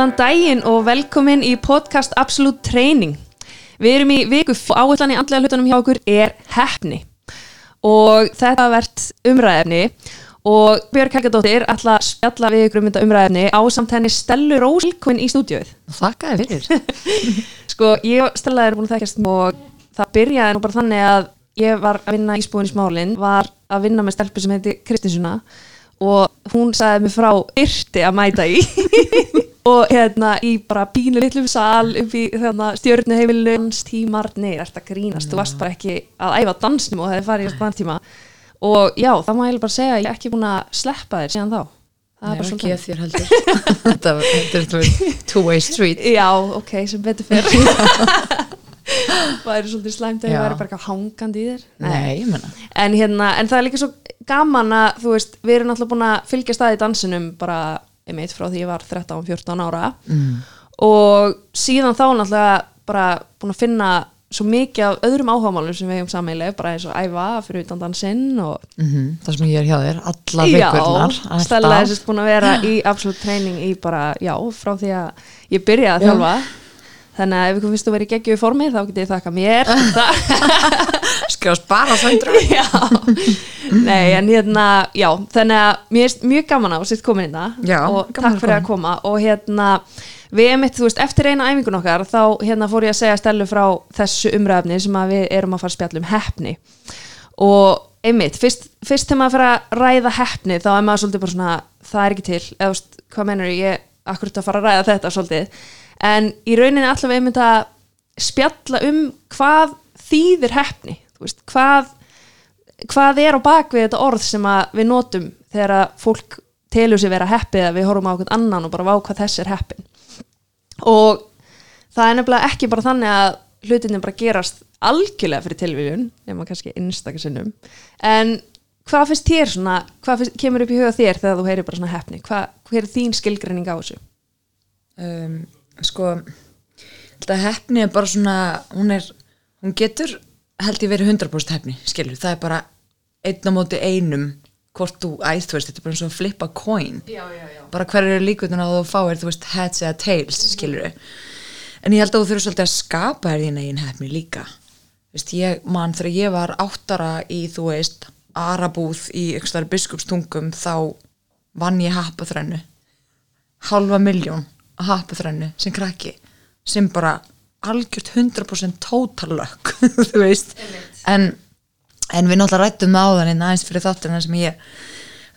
Góðan daginn og velkomin í podcast Absolute Training. Við erum í viku áallan í andlega hlutunum hjá okkur er hefni og þetta verðt umræðefni og Björg Helgadóttir ætla að spjalla við ykkur um þetta umræðefni á samt henni Stellu Rósilkvinn í stúdjóið. Þakka þér fyrir. Sko ég og Stella erum búin að þekkjast og það byrjaði nú bara þannig að ég var að vinna í spúin í smálinn, var að vinna með stelpu sem heiti Kristinsuna og hún sagði mig frá yrti að mæta í og hérna í bara bínu litlum sal upp í hérna, stjórnuheimilinu hans tímar, nei, þetta grínast? Þú varst bara ekki að æfa dansnum og það er farið í svona tíma og já, það má ég bara segja að ég er ekki búin að sleppa þér síðan þá. Það er bara ekki svona að þér heldur. þetta var- þetta er two way street. já, ok, sem betur fyrir það er svolítið slæmt að Já. væri bara eitthvað hangandi í þér. Nei, en, hérna, en það er líka svo gaman að þú veist, við erum náttúrulega búin að fylgja staði í dansinum bara, einmitt, frá því ég var 13-14 ára Mm. og síðan þá náttúrulega bara búin að finna svo mikið af öðrum áhagamálum sem við hefum sammeilið, bara eins og æfa fyrir utan dansinn og Mm Það sem ég er hjá þér, alla vikurnar. já, Stella er sérst búin að vera í absolutt treyning í bara, já, frá því að ég byrjaði að Já. þjálfa þannig að ef ykkur finnst þú verið geggju í formi þá getið þið þakka mér Skjáðast bara söndur. já, nei en hérna já, þannig að mér er mjög gaman á sitt komin hérna og takk að fyrir að koma. og hérna við mitt, þú veist, eftir eina æfingun okkar þá hérna fór ég að segja stelu frá þessu umræfni sem að við erum að fara að spjalla um hefni og einmitt, fyrst, fyrst þegar maður fyrir að ræða hefni þá er maður svolítið bara svona það er ekki til, eða hvað mennur ég akkur að fara að ræða þetta? svolítið. En í rauninni allavega einmitt að spjalla um hvað þýðir hefni, veist, hvað hvað er á bakvið þetta orð sem við notum þegar að fólk telur sér vera heppið að við horfum á okkur annan og bara vá hvað þess er heppin og það er nefnilega ekki bara þannig að hlutinni bara gerast algjörlega fyrir tilvíðun nema kannski einstakasinnum en hvað finnst þér svona hvað finnst, kemur upp í huga þér þegar þú heyrir bara svona heppni? Hvað, hver er þín skilgreining á þessu? Um, sko, þetta hefni er bara svona, hún er, hún getur held ég verið 100% hefni, skilur. Það er bara einn á móti einum hvort þú æð, þú veist, þetta er bara eins og að flippa coin. Já, já, já. bara hver eru líkvöldun að þú fáir þú veist heads eða tails skilur en ég held að þú þurfur svolítið að skapa þér þín eigin hefni líka veist, ég man þegar ég var áttara í þú veist arabúð í ykkur biskupstungum þá vann ég happaþrennu halva miljón að happaþrennu sem krakki sem bara algjört 100% total luck þú veist. En, en við náttúrulega rættum með áðan en aðeins fyrir þáttina sem ég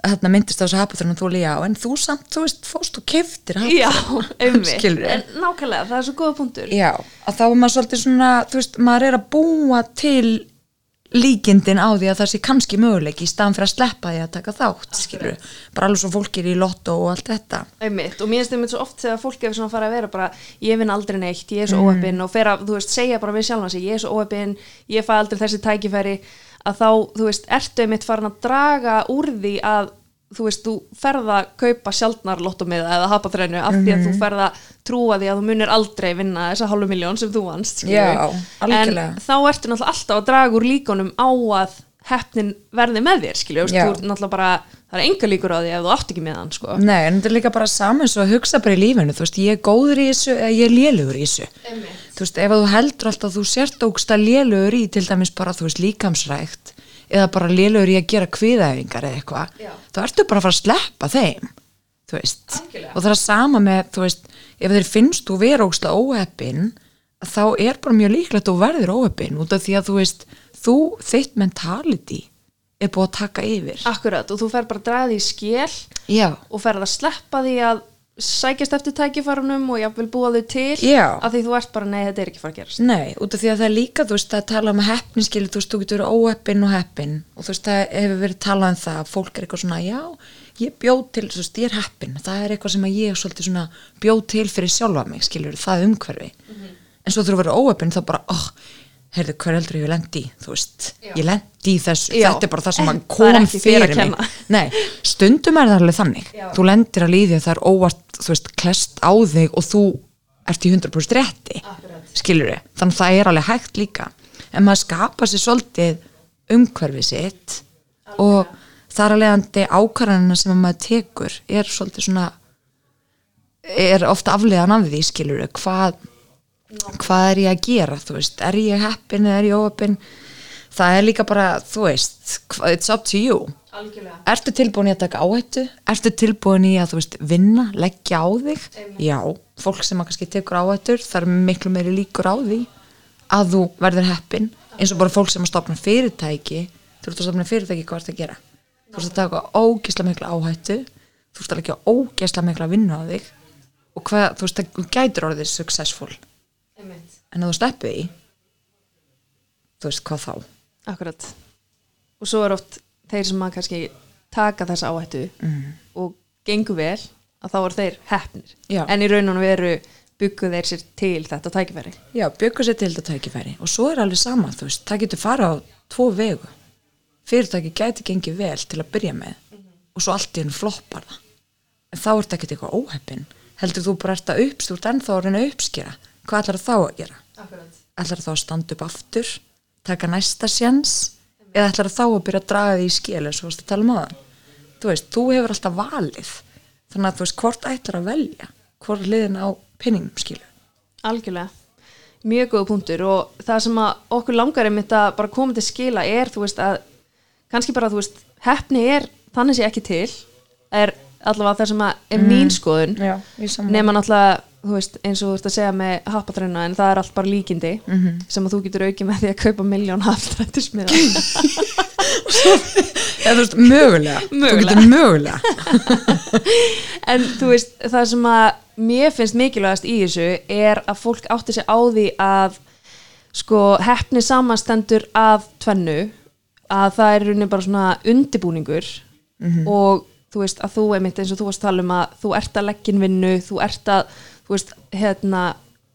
hérna myndist á þessu happaþrennu þú líka á. En þú samt, þú veist, fóst og keftir Já, skilur en nákvæmlega, það er svo góða punktur. Já, að þá er maður svolítið svona, þú veist, maður er að búa til líkindin á því að það sé kannski möguleiki í staðan fyrir að sleppa því að taka þátt, skilur bara alveg svo fólk er í lotto og allt þetta. Einmitt, og mér finnst einmitt svo oft þegar fólk er svona að fara að vera bara, ég vinn aldrei neitt, ég er svo óöppin og fer að, þú veist, segja bara við sjálfan sig, ég er svo óöppin, ég fæ aldrei þessi tækifæri að þá, þú veist, ertu einmitt farin að draga úr því að þú veist, þú ferð að kaupa sjaldnar lottomiða eða hapaþrennu af því að þú ferð að trúa því að þú munir aldrei vinna þessa hálfu miljón sem þú vannst. Já, en þá ertu náttúrulega alltaf að draga úr líkonum á að heppnin verði með þér skilju, þú Já. ert náttúrulega bara það er enga líkur á því ef þú átt ekki með hann sko. Nei, en þetta er líka bara saman svo að hugsa bara í lífinu, þú veist, ég er góður í þessu eða ég er lélugur í þessu þú veist, ef þú heldur alltaf að þú sért ógsta lélugur í til dæmis bara, þú veist, líkamsrækt eða bara lélugur í að gera kviðæfingar eða eitthvað, þá ertu bara að fara að sleppa þeim, þú veist. Algjörlega. og það er sama með, þú veist ef þeir finnst þú vera ógsta óheppin þá er bara mjög líklegt að þú verður óheppin út af því að þú veist þú, þitt mentality er búið að taka yfir. Akkurat, og þú fer bara að draga því í skél Já, og ferð að sleppa því að sækjast eftir tækifærunum og jáfnvel búa þau til Já. að því þú ert bara, nei, þetta er ekki fara að gerast. Nei, út af því að það er líka, þú veist, að tala um heppin skilur, þú veist, þú getur óheppin og heppin. Og þú veist, það hefur verið talað um það að fólk er eitthvað svona, já, ég bjóð til þú veist, ég er heppin, það er eitthvað sem að ég svolítið svona bjóð til fyrir sjálfa mig skilur, það umhverfi, en svo þú verið óheppin þá bara, oh, heyrðu, hver heldur ég lendi í, þú veist, ég lendi í þessu, Já. þetta er bara það sem kom fyrir mig. Nei, stundum er það alveg þannig. Já. þú lendir að líði að það er óvart þú veist, klest á þig og þú ert í 100% rétti. Akkurat. skilur við, þannig að það er alveg hægt líka. En maður skapa sér svolítið umhverfið sitt og þar að leiðandi ákvarðanina sem maður tekur er svolítið svona er ofta afleiðan af því skilur hvað, hvað er ég að gera þú veist, er ég heppin eða er ég óheppin? Það er líka bara, þú veist it's up to you. Algjörlega. Ertu tilbúin í að taka áhættu? Ertu tilbúin í að þú veist vinna, leggja á þig? Já, fólk sem að kannski tekur áhættur það er miklu meiri líkur á því að þú verður heppin eins og bara fólk sem að stopna fyrirtæki. Þú ert að stopna fyrirtæki, hvað ert að gera? Þú ert að taka ógeðslega mikla áhættu þú ert að leggja ógeðslega mikla vinna á þig. Og hvað, þú veist, þú gætur orðið successful Einmitt. en að þú steppi í þú veist, hvað þá? Akkurat og svo er oft þeir sem að kannski taka þessa áhættu og gengur vel að þá er þeir heppnir Já. en í raununum veru byggu þeir sér til þetta tækifæri Já, bjöggur sér til þetta tækifæri og svo er alveg sama, þú veist, það getur fara á tvo vegu. Fyrirtæki gæti gengið vel til að byrja með og svo allt í hennu floppar það. En þá ert ekki eitthvað óheppin. Heldur þú bara ert að uppstúrt ennþá að reyna að uppskera. Hvað ætlar þá að gera? Akkurat Ætlar þá að standa upp aftur, taka næsta sjens eða ætlar þá að byrja að draga því í skil eins og varst að tala um aðan. Þú veist, þú hefur alltaf valið. Þannig að þú veist, hvort ætlar að velja? Hvort liðin á pinningum skilu? Algjörlega, mjög góða punktur og það sem að okkur langar einmitt að bara koma til skila er, þú veist, að kannski bara, þú veist, heppni er þannig sé ekki til, er allavega það sem að er mín skoðun saman. nema náttúrulega, þú veist, eins og þú veist að segja með happatræna, en það er allt bara líkindi sem að þú getur aukið með því að kaupa miljón happatrættismiða Eða þú veist, mögulega. Þú Mögulega. getur mögulega. en þú veist, það sem að mér finnst mikilvægast í þessu er að fólk átti sig á því að sko hefni samanstendur af tvennu að það er í rauninni bara svona undibúningur og þú veist að þú einmitt eins og þú varst að tala um að þú ert að leggja inn vinnu, þú ert að þú veist, hérna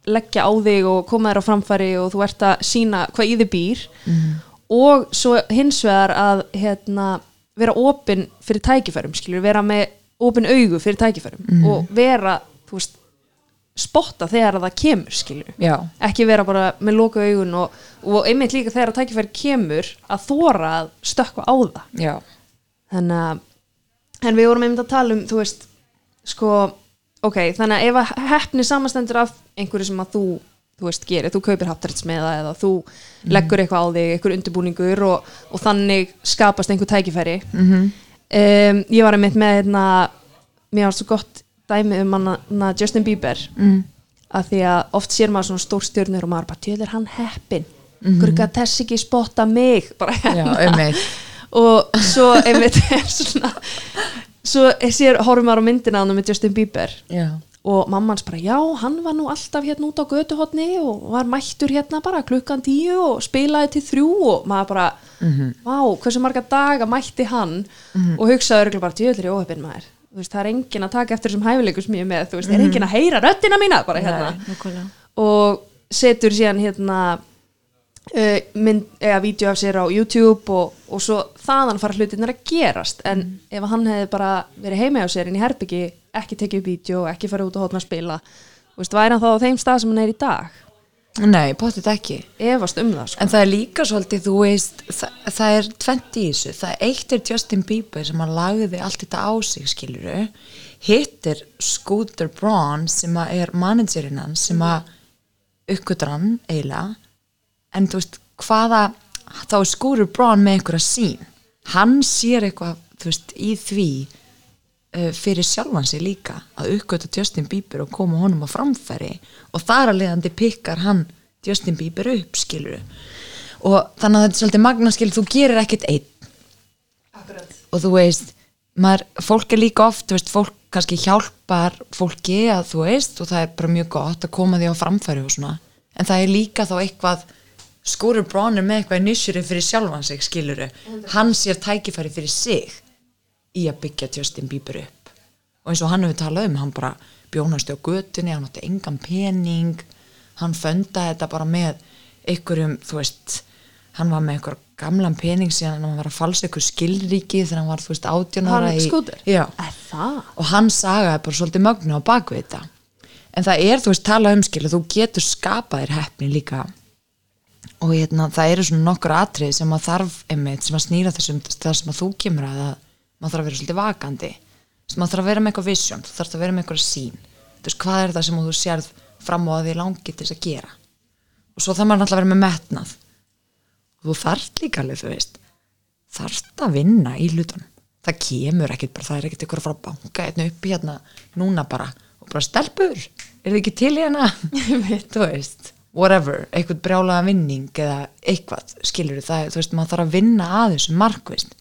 leggja á þig og koma þér á framfæri og þú ert að sína hvað í þið býr. Og svo hins vegar að hérna, vera opinn fyrir tækifærum, skilur, vera með opinn augu fyrir tækifærum og vera, þú veist spotta þegar að það kemur, skilur Já. ekki vera bara með loka augun og, og einmitt líka þegar að tækifæri kemur að þóra að stökkva á það. Já. þannig að en við vorum einmitt að tala um, þú veist sko, ok, þannig að ef að heppni samastendur af einhverju sem að þú þú veist, gerir, þú kaupir haptaritsmiða eða þú leggur eitthvað á þig, einhver undirbúningur og, og þannig skapast einhver tækifæri. Mhm. um, ég var einmitt með hérna, mér var svo gott dæmi um hana Justin Bieber. Mm. að því að oft sér maður svona stór stjörnur og maður bara, tjóðir hann heppin mm -hmm. hvernig þess ekki spotta mig? Bara Já, hérna. um og svo einmitt er svona svo sér, horfum maður á myndina hann með Justin Bieber. Já. og mamma hans bara, já, hann var nú alltaf hérna út á götuhotni og var mættur hérna bara klukkan tíu og spilaði til þrjú. Og maður bara, vá, hversu marga daga mætti hann? Og hugsaði örgulega bara, djöðlir í óhefinn maður. Þú veist, það er enginn að taka eftir þessum hæfileikum sem ég er með, þú veist, er enginn að heyra röddina mína bara hérna. Nákvæmlega. og setur síðan hérna mynd, eða vídeo af sér á YouTube og, og svo þaðan fara hlutinir að gerast en ef hann hefði bara verið heima á sér inn í herbyggi, ekki tekið vídeo ekki farið út og hótna að spila veist, væri hann þá á þeim stað sem hann er í dag Nei, potið ekki. efast um það sko. En það er líka svolítið, þú veist, það, það er tvent í þessu. Það eitt er Justin Bieber sem að lagði allt þetta á sig, skiluru. Hitt er Scooter Braun sem er managerinn hans sem að uppgötur hann eiginlega. En þú veist, hvaða, þá Scooter Braun með einhverja sín. Hann sér eitthvað, þú veist, í því uh, fyrir sjálfan sig líka að uppgöta Justin Bieber og koma honum á framfæri. Og þar að leiðandi pikkar hann Justin Bieber upp skilur og þannig að þetta er svolítið magna skilur þú gerir ekkert einn. Og þú veist maður, fólk er líka oft, þú veist, fólk kannski hjálpar fólki að þú veist og það er bara mjög gott að koma því á framfæri og svona, en það er líka þá eitthvað skúrur brónir með eitthvað initiative fyrir sjálfan sig, skiluru hann sér tækifæri fyrir sig í að byggja Justin Bieber upp. Og eins og hann hefur talað um, hann bara bjónast á götunni, hann átti engan pening. Hann föndaði þetta bara með einhverjum, þú veist hann var með einhver gamlan pening síðan hann var að falsa einhver skilríki þegar hann var, þú veist, átjónara er það? og hann sagaði bara svolítið mögnu á bakvið þetta. En það er, þú veist, tala um skil þú getur skapað þér heppni líka og hérna, það eru svona nokkur atrið sem að þarf einmitt, sem að snýra þessum það sem að þú kemur að að maður þarf að vera svolítið vakandi. Sem maður þarf að vera með eitthvað vision þú þarf að vera með eitthvað sín veist, hvað er það sem þú sérð fram á að því langi til þess að gera? Og svo það maður náttúrulega vera með metnað. Og þú þarft líka alveg, þú veist þarft að vinna í hlutunum. Það kemur ekkert bara, það er ekkert ykkur að að banka hérna upp hérna núna bara og bara stelpur, er þið ekki til hérna þú veist, whatever eitthvað brjálaða vinning eða eitthvað, skilur það, þú veist, maður þarf að vinna að þessu markvist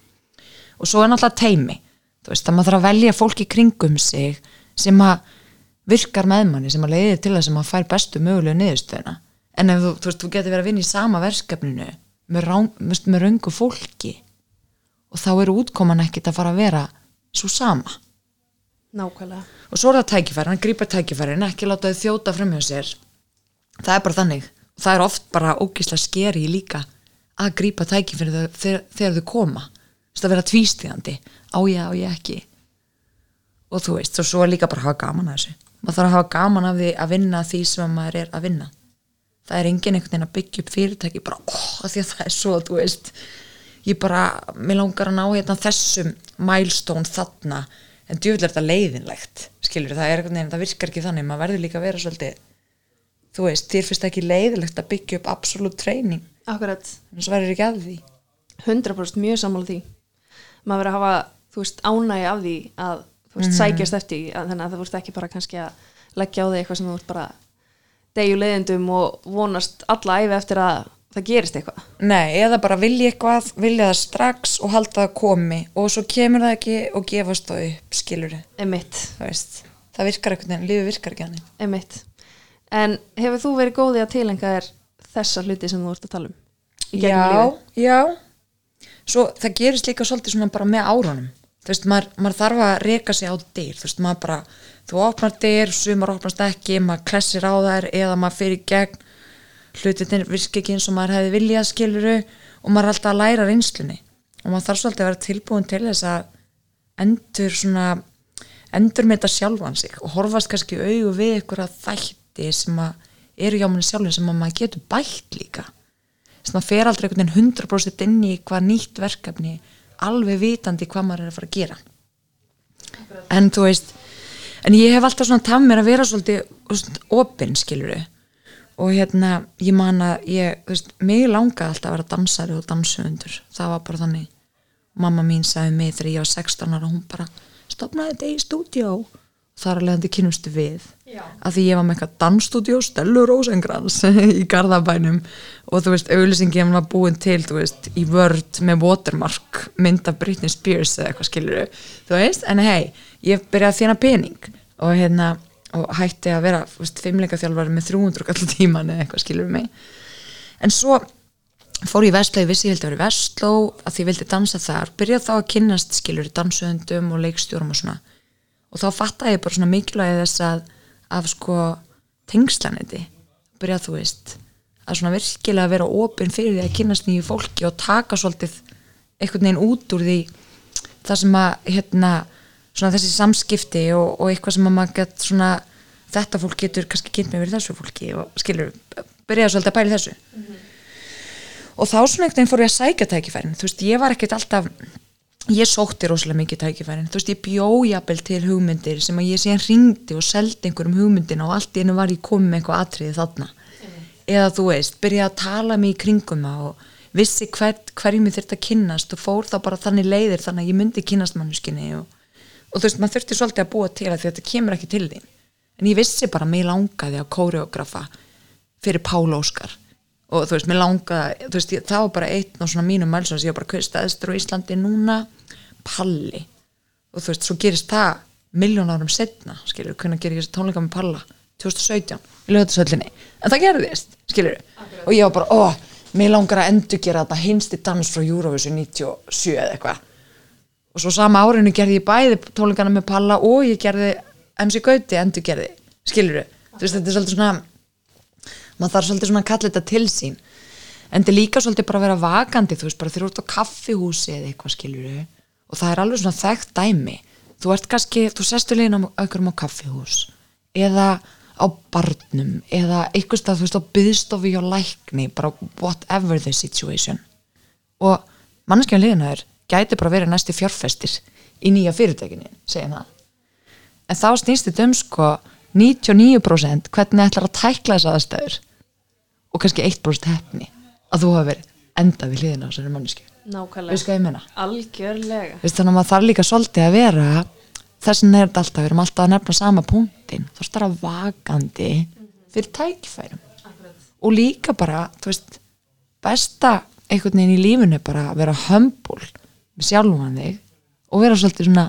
og svo er náttúrulega teimi, þú veist, að maður þarf að velja fólk í kringum sig sem að virkar með manni, sem að leiði til þess að maður fær bestu mögulegu niðurstöðuna. En ef þú, þú veist, þú getur verið að vinna í sama verkefninu með, rán, með, með röngu fólki og þá eru útkoman ekkit að fara að vera svo sama. Nákvæmlega. Og svo er það tækifæri, hann grípar tækifæri en ekki láta þau þjóta fram hjá sér það er bara þannig. Það er oft bara ógíslega skeri líka að grípa tækifæri þegar, þegar, þau koma. Þú veist, að vera tvístíðandi á ég, á ég ekki? Og þú veist, og svo er líka bara að hafa gaman að þessu. Maður þarf að hafa gaman því að vinna því sem maður er að vinna. Það er engin einhvern veginn að byggja upp fyrirtæki bara, ó, oh, því að það er svo, þú veist. Ég bara, mér langar að ná hérna þessum milestone þarna. En djúvill er þetta leiðinlegt skilur, það er einhvern veginn, það virkar ekki þannig. Maður verður líka að vera svolítið þú veist, þér finnst ekki leiðilegt að byggja upp absolutt treyning, akkurat, en svo verður ekki að því. 100% mjög sammála því. Maður verður að hafa, þú veist, ánægi af því að, þú veist, sækjast eftir að, þannig að það voru ekki bara kannski að leggja á því eitthvað sem þú ert bara degju leiðindum og vonast alla æfi eftir að það gerist eitthvað. Nei, eða bara vilja eitthvað, vilja það strax og halda það komi og svo kemur það ekki og gefast það upp, skilur emitt, það veist, það virkar einhvern veginn, lífið virkar ekki hann en hefur þú verið góðið að tilenga þér þessa hluti sem þú ert að tala um Já, lífið? já. Svo það gerist líka svolítið svona bara með árunum. Þú veist, maður, maður þarf að reka sig á dyr. Þú veist, maður bara, þú opnar dyr sumar opnast ekki, maður klessir á þær eða maður fyrir gegn. Hlutin virki ekki eins og maður hefði viljað skiluru og maður er alltaf að læra reynslunni. Og maður þarf svolítið að vera tilbúin til þess að endur svona endur með þetta sjálfan sig og horfast kannski í augu við ykkur að þætti sem að eru hjá manni sjálfin sem að maður getur bætt líka. Þess að fer aldrei einhvern veginn 100% inn í hvað nýtt verkefni alveg vitandi hvað maður er að fara að gera. En þú veist en ég hef alltaf svona taf mér að vera svolítið opinn skiluru og hérna ég man að ég, þú veist, mig langaði alltaf að vera dansari og dansuundur það var bara þannig. Mamma mín sagði mig þegar ég var 16 ára hún bara stopnaði þetta í stúdíó þar alveg þetta kynustu við. Já. að því ég var með eitthvað dansstúdíó Stellu Rosengrans í Garðabænum. Og þú veist, auðlýsingin var búin til þú veist, í Word með watermark mynd af Britney Spears eða eitthvað skilur þú veist, en hei ég byrjaði að þjána pening. Og hérna og hætti að vera, þú veist, fimmleika þjálfari með 300 kallar tíman eða eitthvað skilur mig. En svo fór ég í Vestló, ég vissi ég vildi að vera í Vestló að því ég vildi dansa þar, byrjaði þá að kynnast skilur í dansuðundum og leikstjórum og svona og þá fattaði ég bara svona mikilvægi þess að af sko tengslaniti, byrjaði þú veist að svona virkilega vera opinn fyrir því að kynnast nýju fólki og taka svolítið einhvern veginn út úr því það sem að hérna svona þessi samskipti og, og eitthvað sem að maður get svona þetta fólk getur kannski kynnt með verið þessu fólki og skilur, byrjaði svolítið að í þessu. Og þá svona einhvern veginn fór ég að sækja tækifærin. Þú veist, ég var ekkert alltaf ég sótti rosalega mikið tækifærin. Þú veist, ég bjójabel til hugmyndir sem að ég síðan ringdi og seldi einhverjum hugmyndina og allt í hennu var ég komið með eitthvað atriði þarna. Eða þú veist, byrjaði að tala mig í kringum og vissi hver, hverjum ég þurfti að kynnast og fór þá bara þannig leiðir þannig að ég myndi kynnast mannskinni og, og þú veist, maður þurfti svolítið að búa til að því að þetta kemur ekki til þín. En ég vissi bara mig langaði að kóreografa fyrir Pál Óskar og þú veist, mér langaði, þú veist, ég, það var bara einn og svona mínum mælsons, ég var bara kvist aðstur á Íslandi núna, Palli. Og þú veist, svo gerist það miljón árum setna, skilur, hvernig gerir ég þessi tónleika með Palla, 2017 í lögðarsöllinni, en það gerðist skilur, og ég var bara, ó mér langar að endur gera þetta hinsti dans frá Eurovision 97 eða eitthvað. Og svo sama árinu gerði ég bæði tónleikana með Palla og ég gerði MC Gauti endur gerði, skilur þú veist, þetta er svolítið svona maður þarf svolítið svona að kalla þetta til sín. En þetta er líka svolítið bara að vera vakandi þú veist, bara þú ert á kaffihúsi eða eitthvað skilur og það er alveg svona þekkt dæmi. Þú ert kannski, þú sestu á einhverjum á kaffihús eða á barnum eða eitthvað stað, þú veist, á byðstofi og lækni, bara whatever the situation. Og mannskjæðan liðina þér gæti bara verið næsti fjárfestir í nýja fyrirtækinni, segja það en þá snýst þetta um sko 99% hvernig ætlar að tækla þess aðstæður? Og kannski 1% hefni að þú hafi verið enda við hliðina á þessari mannesku nákvæmlega. Algjörlega. Veist, þannig að maður þarf líka svolítið að vera þess er þetta alltaf, við erum alltaf að nefna sama punktin, þú veist það er vakandi fyrir tækifærum. Og líka bara, þú veist besta einhvern veginn í lífinu bara að vera hömbul með sjálfan þig og vera svolítið svona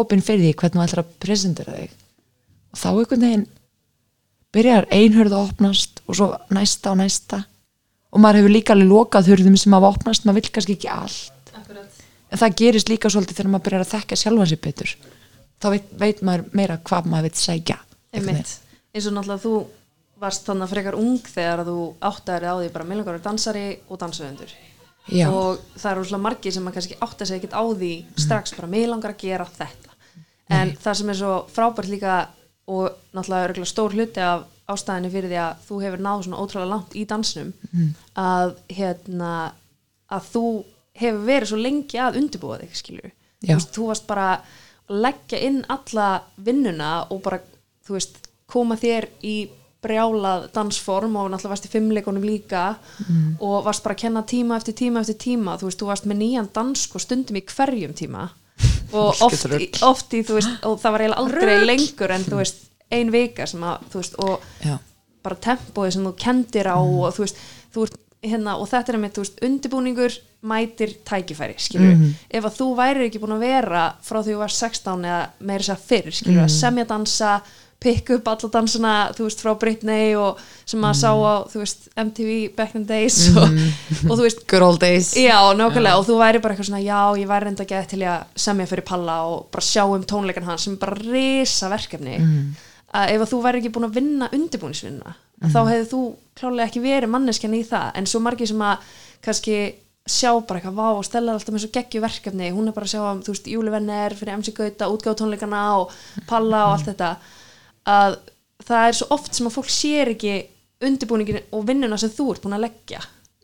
opinn fyrir því hvernig þú ætlar að presentera þig og þá einhvern veginn byrjar einhörð að opnast og svo næsta og næsta. Og maður hefur líka alveg lokað hurðum sem hafa opnast, maður vill kannski ekki allt. En það gerist líka svolítið þegar maður byrjar að þekka sjálfan sér betur. Þá veit, veit maður meira hvað maður veit einmitt, eins og náttúrulega þú varst þannig að frekar ung þegar þú áttaðir á því bara millangar er dansari og dansöfundur Já. og það eru svona margir sem maður kannski átta sig ekkert á því strax bara mig langar að gera þetta. En það sem er svo frábært líka og náttúrulega stór hluti af ástæðinni fyrir því að þú hefur náð svona ótrúlega langt í dansnum að hérna að þú hefur verið svo lengi að undirbúa þig skilju þú, varst bara að leggja inn alla vinnuna og bara þú veist koma þér í brjálað dansform og náttúrulega varst í fimmleikunum líka og varst bara að kenna tíma eftir tíma eftir tíma, þú veist, þú varst með nýjan dansk og stundum í hverjum tíma og oft, oft í, þú veist, og það var eiginlega aldrei lengur en þú veist, ein vika sem að, þú veist, og Já. bara tempóið sem þú kendir á og þú veist, þú ert hérna og þetta er með, þú veist, undibúningur mætir tækifæri, skilur ef að þú værir ekki búin að vera frá því þú var 16 eða meira sér fyrr skilur að semja dansa, pikka upp alla dansana, þú veist, frá Britney og sem maður sá á, þú veist, MTV back in the days og, og þú veist, Good old days. Já, nákvæmlega og þú væri bara eitthvað svona já, ég væri reynda að geða til að semja fyrir Palla og bara sjá um tónleikan hans sem er bara risa verkefni. Að ef að þú væri ekki búin að vinna undirbúningsvinna þá hefði þú klálega ekki verið manneskjan í það. En svo margir sem að kannski sjá bara eitthvað vá og stella alltaf með svo geggju verkefni. Hún er bara að sjá um, þú veist, Júlivenner fyrir MC Gauta, útgáð tónleikana og Palla og allt þetta að það er svo oft sem að fólk sér ekki undirbúningin og vinnuna sem þú ert búin að leggja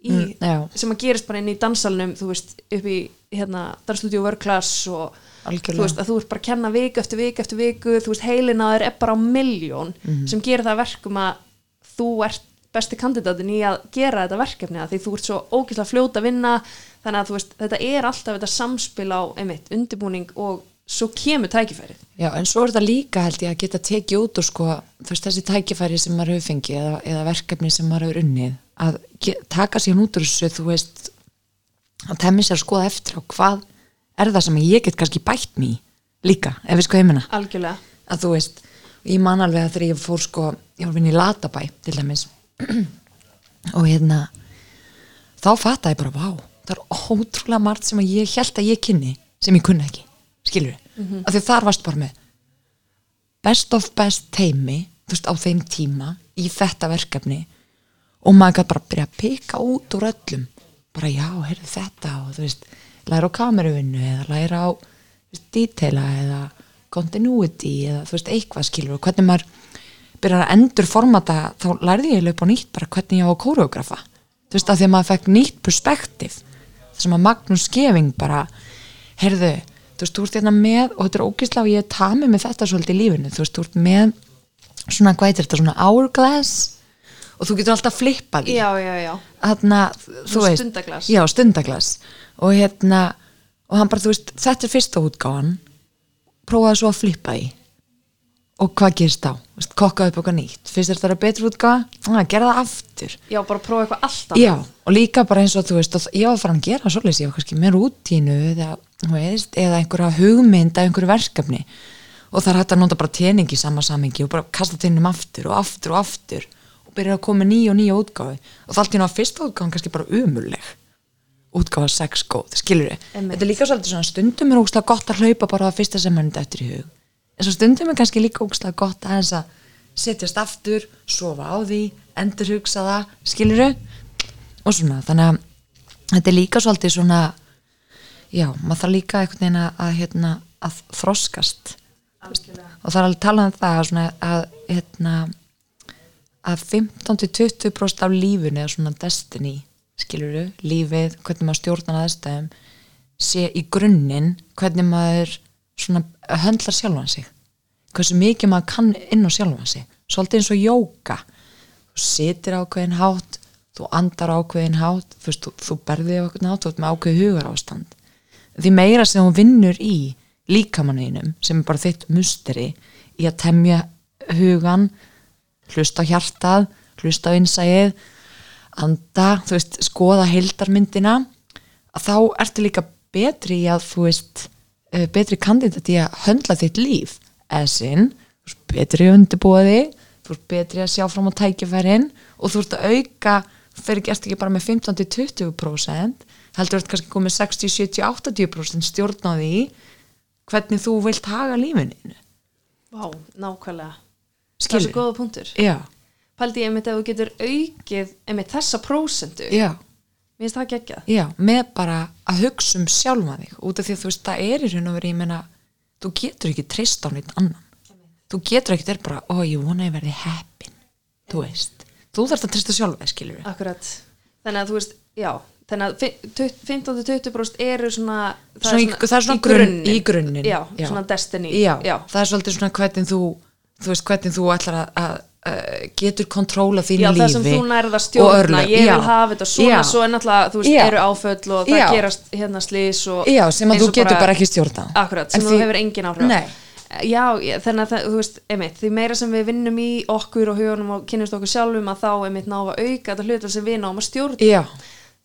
í, Mm, sem að gerist bara inn í dansalnum þú veist, upp í hérna, dansstudio work class og Algjörlega. þú veist, að þú ert bara að kenna viku eftir viku eftir viku, þú veist, heilin að þér er bara á miljón Mhm. sem gerir það að verkum að þú ert besti kandidatin í að gera þetta verkefni að því þú ert svo ógeðslega fljóta að vinna þannig að þú veist, þetta er alltaf þetta samspil á, einmitt, undirbúning og svo kemur tækifærið. Já, en svo er þetta líka held ég að geta tekið út og sko, þú veist, þessi tækifæri sem maður hefur fengið eða, eða verkefni sem maður hefur unnið að taka sér út úr þessu, þú veist að temmi sér að skoða eftir á hvað er það sem ég get kannski bætt mér líka, ef við sko heimina algjörlega, að þú veist, ég man alveg að þegar ég fór sko, ég var að vinna í Latabæ til dæmis og hérna þá fattaði ég bara, vá, það er ótrúlega margt sem ég held að ég kynni sem ég kunni ekki, skilur mm af því þar varst bara með best of best teimi þú veist, á þeim tíma í þetta verkefni og maður gæti bara byrja að pika út úr öllum. Bara já, heyrðu þetta og þú veist, læra á kameruvinnu eða læra á veist, detaila eða continuity eða þú veist, eitthvað skilur og hvernig maður byrjar að endur formata þá lærði ég löp á nýtt bara hvernig ég á að kóreografa. Þú veist, að því að maður fekk nýtt perspektíf. Það sem að Magnús Skeving bara heyrðu, þú veist, þú ert hérna með og þetta er ógislega og ég er tamið með þetta svolítið í lífinu, þú veist, þú ert með svona, hvað heitir þetta, svona hourglass? Og þú getur alltaf flippað í já, já, já. Þarna, þú veist stundaglas. já, stundaglas og hérna, og hann bara, þú veist, þetta er fyrsta útgáfan. Prófaði svo að flippa í og hvað Þú veist, kokkaði upp okkar nýtt. Fyrst er þetta betur útgáfa, að gera það aftur. Já, bara prófa eitthvað alltaf já, og líka bara eins og þú veist og ég var að fara að gera svoleiðis, ég var kannski með rútínu eða, veist, eða einhverja hugmynd af einhverju verkefni. Og það er hægt að nota bara tening í sama samingi og bara kasta teinum aftur og aftur og aftur og byrja að koma nýja og nýja útgáfi og það allt í ná fyrsta útgáfan kannski bara umurleg útgáfa sex góð, skilur Einmitt. þetta er líka svolítið svona stundum er ógslag gott að hlaupa bara það fyrsta sem mann eftir í hug en svo stundum er kannski líka ógslag gott að þess að setjast aftur, sofa á því endur hugsa það, skilur við og svona, þannig að þetta er líka svolítið svona já, maður þarf líka einhvern veginn að, hérna, að þroskast. Algjörlega. og það er alveg talað um það svona, að, hérna, að 15-20% af lífunu er svona destiny skiluru, lífið, hvernig maður stjórnar aðstæðum sé í grunninn hvernig maður svona höndlar sjálfan sig. Hversu mikið maður kann inn á sjálfan sig. Svolítið eins og jóka þú sitir ákveðin hátt þú andar ákveðin hátt þú, þú, þú berðið ákveðin hátt þú ert með ákveð hugar ástand því meira sem hún vinnur í líkamanninum sem er bara þitt musteri í að temja hugan hlusta á hjartað hlusta á innsæið anda, þú veist, skoða heildarmyndina að þá ertu líka betri í að þú veist betri kandidat í að höndla þitt líf. Eða sinn, þú veist betri þig, þú veist betri að sjá fram á tækifærin og þú veist að auka fyrir gerst ekki bara með 15-20% heldur þetta kannski komið 60, 70, 80% stjórn á því hvernig þú vilt haga lífinu Vá, nákvæmlega. Það er svo góða punktur. Já, einmitt ef þú getur aukið einmitt þessa prósentu já, Mér finnst það geggjað. Já með bara að hugsa um sjálfa þig út af því að þú veist, það er í raun og verið ég meina, þú getur ekki treyst á neitt annan. Þú getur ekki verið bara, ó ég vona að ég verði heppin þú veist, þú þarfst að treysta sjálfa þig skilur við, Akkurat. Þannig að þú veist, já Þannig að fi- tut- 15-20% eru svona það Svona í- það er svona grunn- í grunninn. Já, Já. svona destiny já, já. það er svolítið svona hvernig þú þú veist, hvernig þú ætlar að, að, að getur kontróla þínu Já, lífi það sem þú nærða stjórna. ég vil hafa þetta svona, Já. svo er náttúrulega þú veist, Já. eru áföll og það gerast hérna slís og já, sem að þú getur bara, ekki stjórna Akkurat, En sem því- þú hefur engin áhrif. Já, þannig að þú veist, einmitt, því meira sem við vinnum í okkur og hugunum og kynnumst okkur sjálfum að þá einmitt ná að auka þetta hlutur sem við náum að stjórna. Já,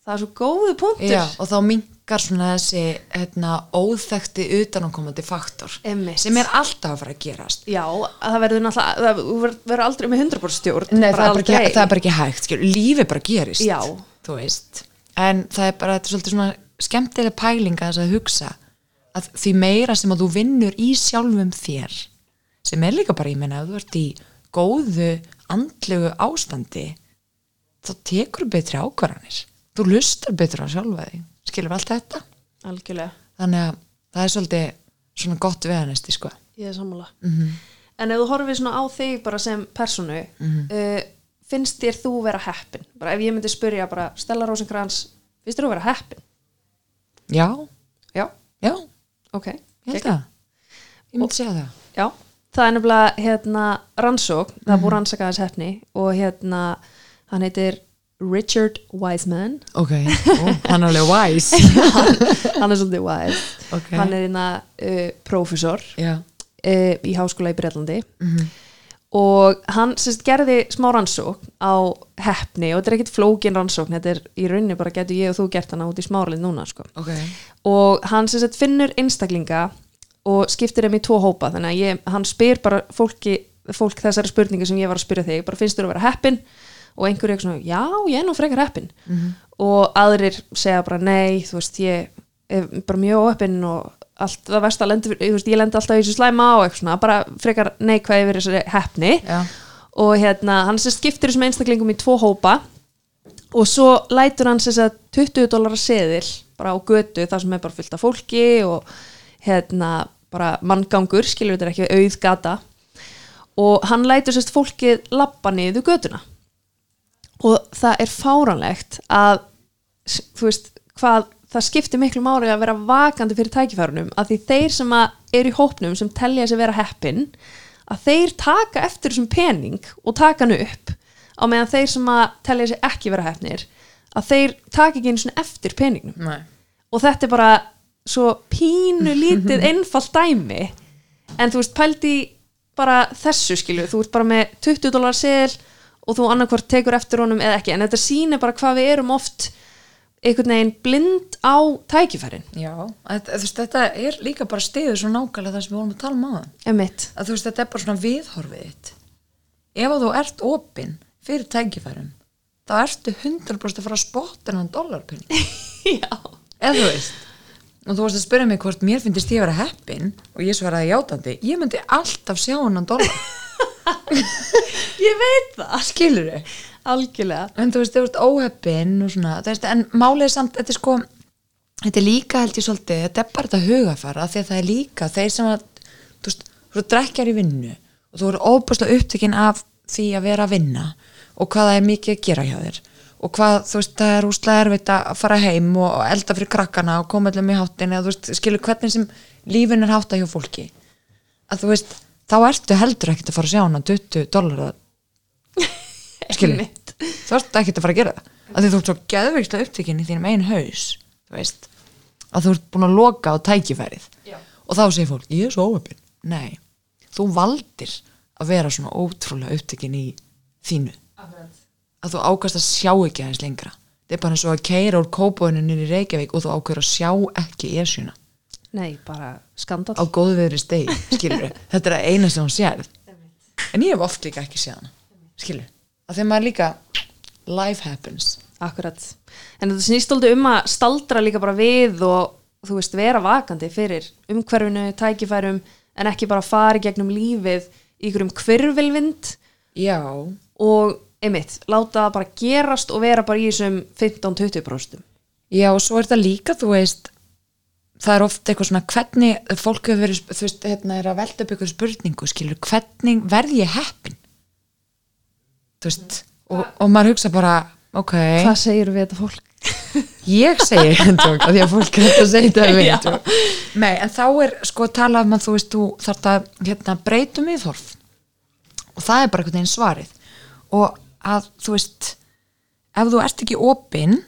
það er svo góðu punktur. Já, og þá minkar svona þessi hérna, óþekti utanákomandi faktor Einmitt. sem er alltaf að fara að gerast. Já, að það verður náttúrulega það verður- aldrei með 100% stjórn Nei, það er, bara ekki, það er bara ekki hægt, skil, lífi bara gerist Já. þú veist. En það er bara, þetta er svolítið svona skemmtileg pælinga þess að hugsa að því meira sem að þú vinnur í sjálfum þér sem er líka bara, ég meina, ef þú ert í góðu andlegu ástandi þá tekur betri ákvarðanir þú lustar betur á sjálfa þig. Skilur allt þetta? Algjörlega, þannig að það er svolítið svona gott veðanesti sko. Ég er sammála. Mhm. En ef þú horfir svona á þig bara sem personu Mhm. uh, finnst þér þú vera heppin? Bara ef ég myndi spyrja bara Stella Rosenkrantz, finnst þér þú vera heppin? já, Já, já, ok. Ég ég myndi segja það. Já, það er nefnilega hérna rannsók, það er Mhm. búið rannsaka þess hefni og hérna hann heitir Richard Wiseman. Ok, Ó, hann er alveg wise. Hann er svolítið wise. Ok. hann er hérna uh, prófessor já, uh, í háskóla í Breitlandi Mhm. og hann sérst gerði smá rannsók á hefni og þetta er ekkit flókin rannsókn þetta er í rauninni bara getur ég og þú gert hana út í smáralinn núna sko. ok. Og hann sérst finnur einstaklinga og skiptir þeim í tvo hópa. Þannig að ég, hann spyr bara fólki fólk þessari spurningu sem ég var að spyrja þig bara finnst þú að vera heppin og einhverju eitthvað svona, já, ég er nú frekar heppin. Og aðrir segja bara nei, þú veist, ég er bara mjög óheppin og allt það verst að lendi, þú veist, ég lendi alltaf í þessu slæma á eitthvað svona, bara frekar neikvæði verið þessari heppni. Já. og hérna, hann sér skiptir þessum einstaklingum í tvo hópa og svo lætur hann sér að 20 dólar seðil bara á götu þar sem er bara fullt af fólki og hérna bara manngangur, skilur þetta er ekki auð gata. Og hann lætur sérst fólkið lappa niður götuna og það er fáránlegt að þú veist hvað það skiptir miklu máli að vera vakandi fyrir tækifærunum að því þeir sem að eru í hópnum sem telja sig vera heppin að þeir taka eftir þessum pening og taka hann upp á meðan þeir sem að telja sig ekki vera heppnir að þeir taka ekki einu svona eftir peningnum Nei. og þetta er bara svo pínu lítið einfalt dæmi en þú veist pældi bara þessu skilu, þú ert bara með 20 dólar seðil og þú annarkvort tekur eftir honum eða ekki, en þetta sýnir bara hvað við erum oft einhvern veginn blind á tækifærin. Já, þetta, þú veist, þetta er líka bara stiður svo nákvæmlega það sem við vorum að tala um emitt, að veist, þetta er bara svona viðhorfið þitt. Ef að þú ert opinn fyrir tækifærum þá ertu 100% að fara að spotta hennan dollarpinn. Já. Eða þú veist og þú varst að spyrja mig hvort mér finnst ég að vera heppin og ég svaraði játandi ég myndi alltaf sjá hennan dollar ég veit það, skilur þau algjörlega. En þú veist, þú ert óheppin og svona, veist, en málið er samt þetta er sko, þetta er líka held ég svolítið, þetta er bara þetta hugafara því að það er líka þeir sem að þú veist, þú drekkjar í vinnu og þú eru óbúslega upptekinn af því að vera að vinna og hvað það er mikið að gera hjá þér og hvað, þú veist, það er úslega erfitt að fara heim og elda fyrir krakkana og koma allir með háttin eða þú veist, skilur hvernig sem lífin er hátta hjá fólki. Að þú veist, þá ertu heldur ekkert að fara að sjá hana 20 dólar Einmitt. þú ert ekkert að fara að gera það. Að því þú ert svo geðveiksta upptekinn í þínum einn haus veist, að þú ert búin að loka á tækifærið. Já. og þá segir fólk, ég er svo óöpinn nei, þú valdir að vera svona ótrúlega upptekinn í þínu. Að þú ákast að sjá ekki aðeins lengra. Þetta er bara eins og að keira úr kópóinu í Reykjavík og þú ákveður að sjá ekki esjuna Nei, bara skandal á góðveðri steg, skilur þetta er að eina sem hún sér. En ég hef oft líka ekki séð hana skilur, að þegar maður líka life happens. Akkurat. En þetta snýst aldrei um að staldra líka bara við og þú veist, vera vakandi fyrir umhverfinu, tækifærum en ekki bara fara í gegnum lífið í ykkurum hverfilvind já, og einmitt, láta það bara gerast og vera bara í þessum 15-20% já og svo er þetta líka þú veist það er oft eitthvað svona hvernig fólk hefur verið, þú veist, hérna er að velta upp eitthvað spurningu, skilur, hvernig verð ég heppin? Þú veist, og, og maður hugsa bara ok, Hvað segir við þetta fólk? ég segi hendjók, að því að fólk þetta að segja þetta við nei, en þá er sko að tala um að þú veist, þú þarf að hérna, breytum viðhorf. Og það er bara einhvern veginn svarið. Og að þú veist ef þú ert ekki opinn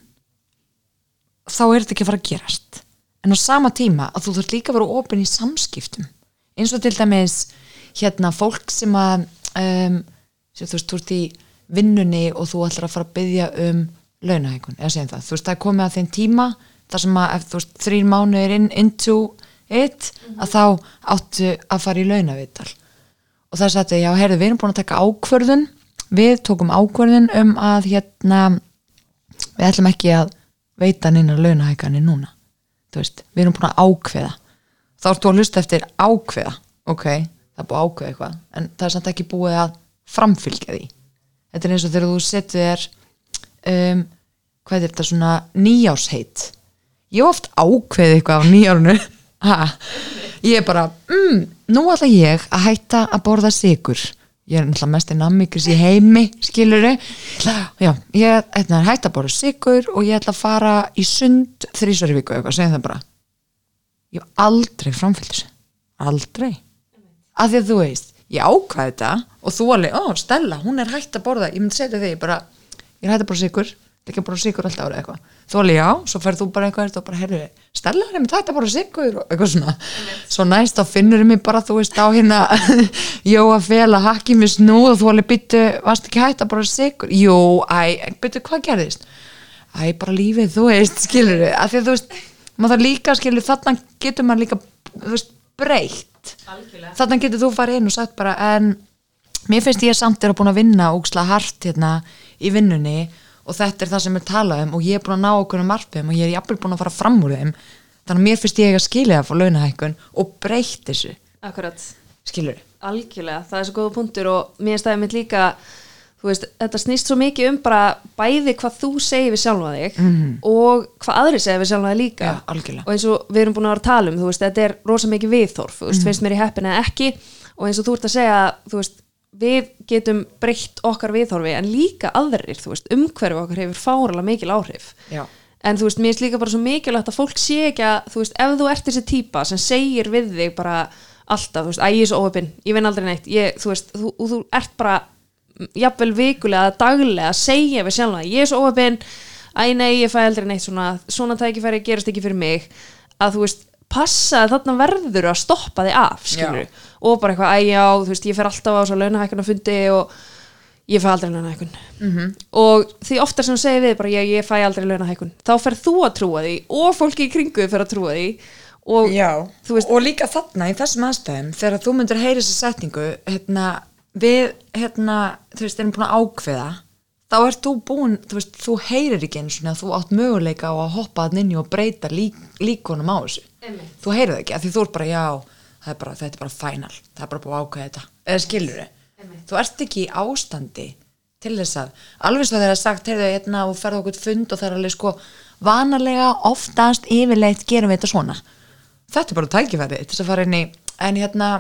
þá er þetta ekki að fara að gerast en á sama tíma að þú þurft líka að vera opinn í samskiptum. Eins og til dæmis hérna fólk sem að um, sem þú veist, þú ert í vinnunni og þú ætlar að fara að byggja um launahækun, eða segjum það, þú veist það er komið að þeim tíma þar sem að ef þú veist þrýr mánuðir in, into it að þá áttu að fara í launavital og það sagði, já, heyrðu, við erum búin að taka ákvörðun. Við tókum ákvörðun um að hérna við ætlum ekki að veita neina launahækani núna veist, við erum búin að ákveða. Þá ertu að hlusta eftir ákveða. Ok, það er búið að ákveða eitthvað en það er samt ekki búið að framfylgja því. Þetta er eins og þegar þú setur þér um, hvað er þetta svona nýjásheit ég oft ákveðið eitthvað á nýjárunu ha, ég er bara mm, nú ætla ég að hætta að borða sigur ég er náttúrulega mest í nammikris í heimi skilur já, ég ætla að hætta að borða sigur og ég ætla að fara í sund þrísvar í viku eitthvað, segjum það bara. Ég hef aldrei framfyllt þessu. Aldrei. Af því að þú veist, ég ákvaði þetta og þú alveg, ó Stella, hún er hætt að borða. Ég myndi segja þig, bara, ég er hætt að borða sigur ekki að borða sigur alltaf árið eitthvað? Þú alveg, já, svo ferð þú bara eitthvað og bara, heyrðu, Stella er einmitt hætt að borða sigur og eitthvað svona, svo næst þá finnur mig bara, þú veist, á hérna jó að fela hakki mér snúð og þú alveg byttu, varst ekki hætt að borða sigur jú, æ, byttu, hvað gerðist? Æ, bara lífið, þú veist, skilur af því að þú veist, maður þarf líka, skilur, þarna getur maður líka, þú veist, breytt. Þarna getur þú farið inn og sagt bara, en mér finnst ég samt er að búin að vinna ógsla hart hérna í vinnunni og þetta er það sem er talað um og ég er búin að ná okkur um marfum og ég er jafnvel búin að fara fram úr þeim. Þannig að mér finnst ég að skilja það fór launahækkun og breytt þessu, Akkurat, skilur algjörlega, það er svo góða punktur og mér stæði mitt líka þú veist, þetta snýst svo mikið um bara bæði hvað þú segir við sjálfa þig og hvað aðri segir við sjálfa þig líka. Algjörlega. og eins og við erum búin að vera að tala um veist, þetta er rosa mikið viðþorf þú veist, finnst mér í heppin eða ekki. Og eins og þú ert að segja, þú veist við getum breytt okkar viðþorfi en líka aðrir, þú veist, umhverfi okkar hefur fáralega mikil áhrif. Já. en þú veist, mér finnst líka bara svo mikilvægt að fólk sé ekki að, þú veist, ef þú ert þessi típa sem segir við þig bara alltaf, þú veist, að ég er svo óöpinn, ég vinn aldrei neitt ég, þú veist, þú, þú ert bara jafnvel vikulega, daglega að segja við sjálf ég er svo óöpinn æ nei, ég fæ aldrei neitt svona svona tækifæri gerast ekki fyrir mig. Að þú veist, passa að þarna verður að stoppa þig af, skilur og bara eitthvað, æ já, þú veist, ég fer alltaf á svo launahækuna fundi og ég fæ aldrei launahækun -hmm. og því oftar sem segir við bara ég, ég fæ aldrei launahækun þá fer þú að trúa því og fólki í kringu fer að trúa því og veist, og líka þarna í þessum aðstæðum þegar þú myndir heyra þessi setningu hérna, við hérna, þú veist, erum búin að ákveða þá ert þú búin, þú veist, þú heyrir ekki eins og þú átt möguleika á að hoppa að nynni og breyta lík, líkonum á þessu Einmitt. þú heyrir það ekki, því þú ert bara, já er bara, þetta er bara final, það er bara búin að ákveða þetta. Eða skilur þú ert ekki í ástandi til þess að, alveg svo þegar það er sagt heyrðu, hérna, og ferðu okkur fund og það er alveg sko vanalega oftast yfirleitt gerum við þetta svona. Þetta er bara tækifæri til þess að fara inn í en hérna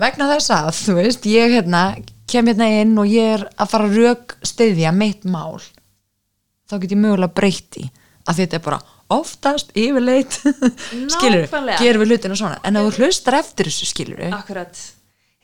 vegna þess að þú veist ég hérna kem hérna inn og ég er að fara að rauk stiðja mitt mál þá get ég mögulega breytti að þetta er bara oftast yfirleitt. Skilur gerum við hlutina svona. En ef þú hlustar eftir þessu skilur akkurat.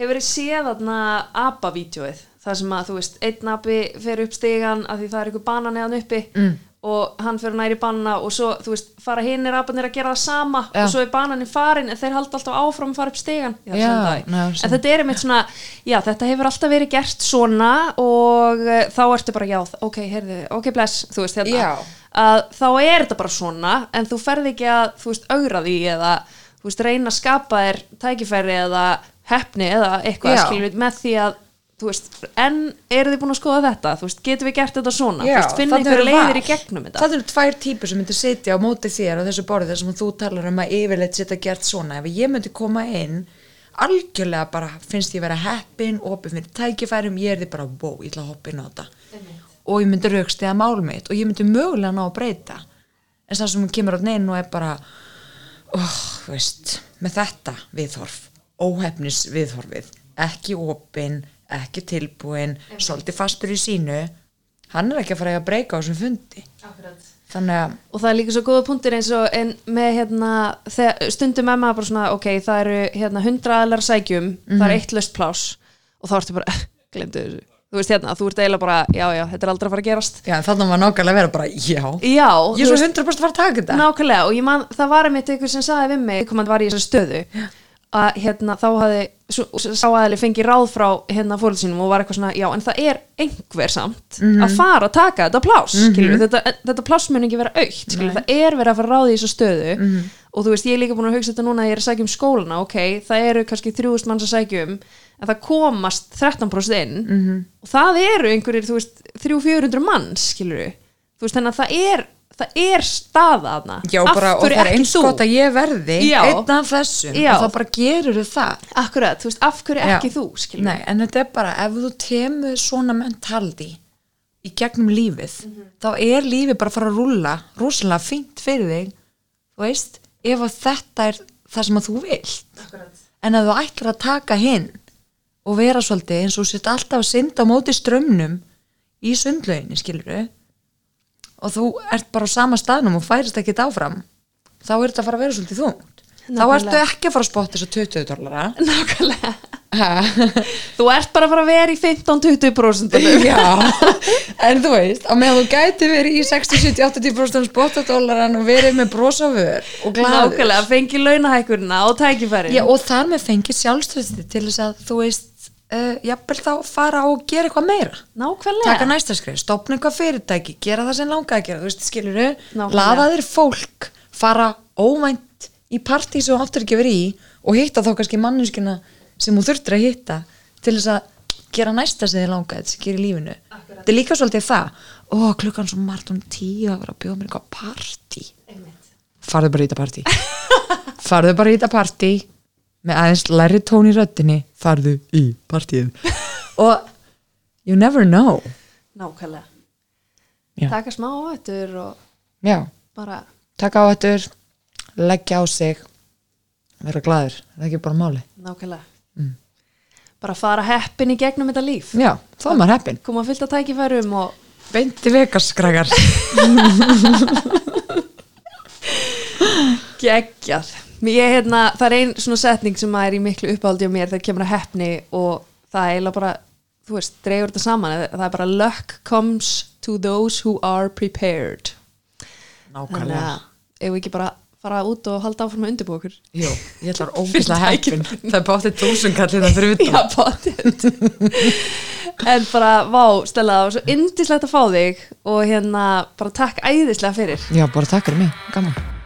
Hefur þið séð þarna apa-vídeóið það sem að þú veist, einn api fer upp stigan af því það er einhver banan eðan uppi mm. og hann fer næri banana og svo, þú veist, fara hinnir apanir að gera það sama Já. og svo er bananin farin en þeir halda alltaf áfram að fara upp stigan já, Já, ná, en þetta er einmitt svona já, þetta hefur alltaf verið gert svona og uh, þá ertu bara, já, ok, heyrðu ok, bless, þú veist, hérna. Að þá er þetta bara svona en þú ferð ekki að, þú veist, augra því eða, þú veist, reyna að skapa þér tækifæri eða hefni eða eitthvað, við, með því að þú veist, en eru þið búin að skoða þetta? Þú veist, getum við gert þetta svona? Já, þú veist, einhverja eru leiðir í gegnum þetta. Það eru tvær típur sem myndir sitja á móti þér á þessu borði þar sem þú talar um að yfirleitt setja gert svona. Ef ég myndi koma inn algjörlega bara finnst ég vera heppin opið fyrir tækifærum, ég er því bara wow, ég ætla að hoppa inn á þetta og ég myndi raukst eða mál mitt og ég myndi mögulega ná að breyta. En það sem kemur á neinn og er bara oh, veist, með þetta viðhorf, óhefnis viðhorfið, ekki opin ekki tilbúin, svolítið fastur í sínu hann er ekki að fara að breyka á þessum fundi. Þannig að og það er líka svo góða punktur eins og en með hérna, þegar, stundum maður bara svona, ok, það eru hérna hundra aðlar sækjum, það er eitt löst plás og þá ertu bara, glemdu þessu þú veist hérna, þú ert eiginlega bara, já, já, þetta er aldrei að fara að gerast. Já, þannig var nákvæmlega að vera bara já, já, ég er svo 100% að fara að taka þetta. Nákvæmlega og ég man, það var einmitt einhver sem sagði við mig, komand var í þessari stöðu að hérna þá hafði svo- sá aðli fengið ráð frá hérna fórhald sínum og var eitthvað svona, já en það er einhver samt að fara að taka þetta pláss mm þetta, þetta pláss mun ekki vera aukt skilur, það er verið að fara ráði í þessu stöðu og þú veist, ég er líka búin að hugsa þetta núna að ég er að sækja um skólana, ok, það eru kannski 3000 manns að sækja um en það komast 13% inn -hmm. og það eru einhverjir, þú veist 300-400 manns, skilur þú veist, þannig að það er það er staða þarna já, Af bara, og það er ekki eins þú? gott að ég verði einn af þessum Já. og þá bara gerur það Akkurat, þú veist, af hverju Já. ekki þú Nei, en þetta er bara, ef þú temur svona mentaldi í gegnum lífið, Mhm. þá er lífið bara að fara að rúlla, rosalega fínt fyrir þig, þú veist ef þetta er það sem að þú vilt Akkurat. en að þú ætlar að taka hinn og vera svolítið eins og þú sett alltaf að synda á móti strömmnum í sundlauginni, skilur og þú ert bara á sama staðnum og færist ekkit áfram þá er þetta að fara að vera svolítið þungt. Þá Nákvæmlega. ertu ekki að fara að spotta þess að 20 dollara. Nákvæmlega? Þú ert bara að fara að vera í 15-20% Já, en þú veist á meðan þú gæti verið í 60, 70, 80% spottadólaran og verið með bros á vör og glaður. Nákvæmlega, fengi launahækurina og tækifæri Já, og þar með fengið sjálfströsti til þess að þú veist uh, jafnvel þá fara og gera eitthvað meira. Nákvæmlega. Taka næsta skrif, stopna eitthvað fyrirtæki gera það sem langaði að gera, þú veist, skilur laða þér fólk fara óvænt í partí sem þú áttur ekki verið í og hitta þá kannski manneskina sem þú þurftir að hitta til þess að gera næsta sem þið langaði til að gera í lífinu. Þetta er líka svolítið það ó, klukkan svo margt um tíu að vera að bjóða mér eitthvað partí farðu bara í þetta partí farðu bara í þetta partí með aðeins læri tón í röddinni farðu í partíð og you never know. Nákvæmlega. Já. Taka smá áhættur og já, bara taka á þetta leggja á sig vera glaður, það er ekki bara máli Nákvæmlega. Bara fara heppin í gegnum þetta líf. Já, þá er maður heppin Koma fullt að tækifærum og beinti vegaskrækar geggjað ég, hérna, það er ein svona setning sem er í miklu uppáldi á mér þegar kemur að heppni og það er eiginlega bara þú veist, dregur þetta saman. Það er bara luck comes to those who are prepared. Þannig að ef við ekki bara fara út og halda áfram að undirbúa okkur? Jú, ég ætlar ógeðslega heppin. það er báttið þúsungall hérna fyrir utan. Já, potið En bara, vá, Stella, það var svo indislegt að fá þig og hérna, bara takk æðislega fyrir. Já, bara takk fyrir mig, gaman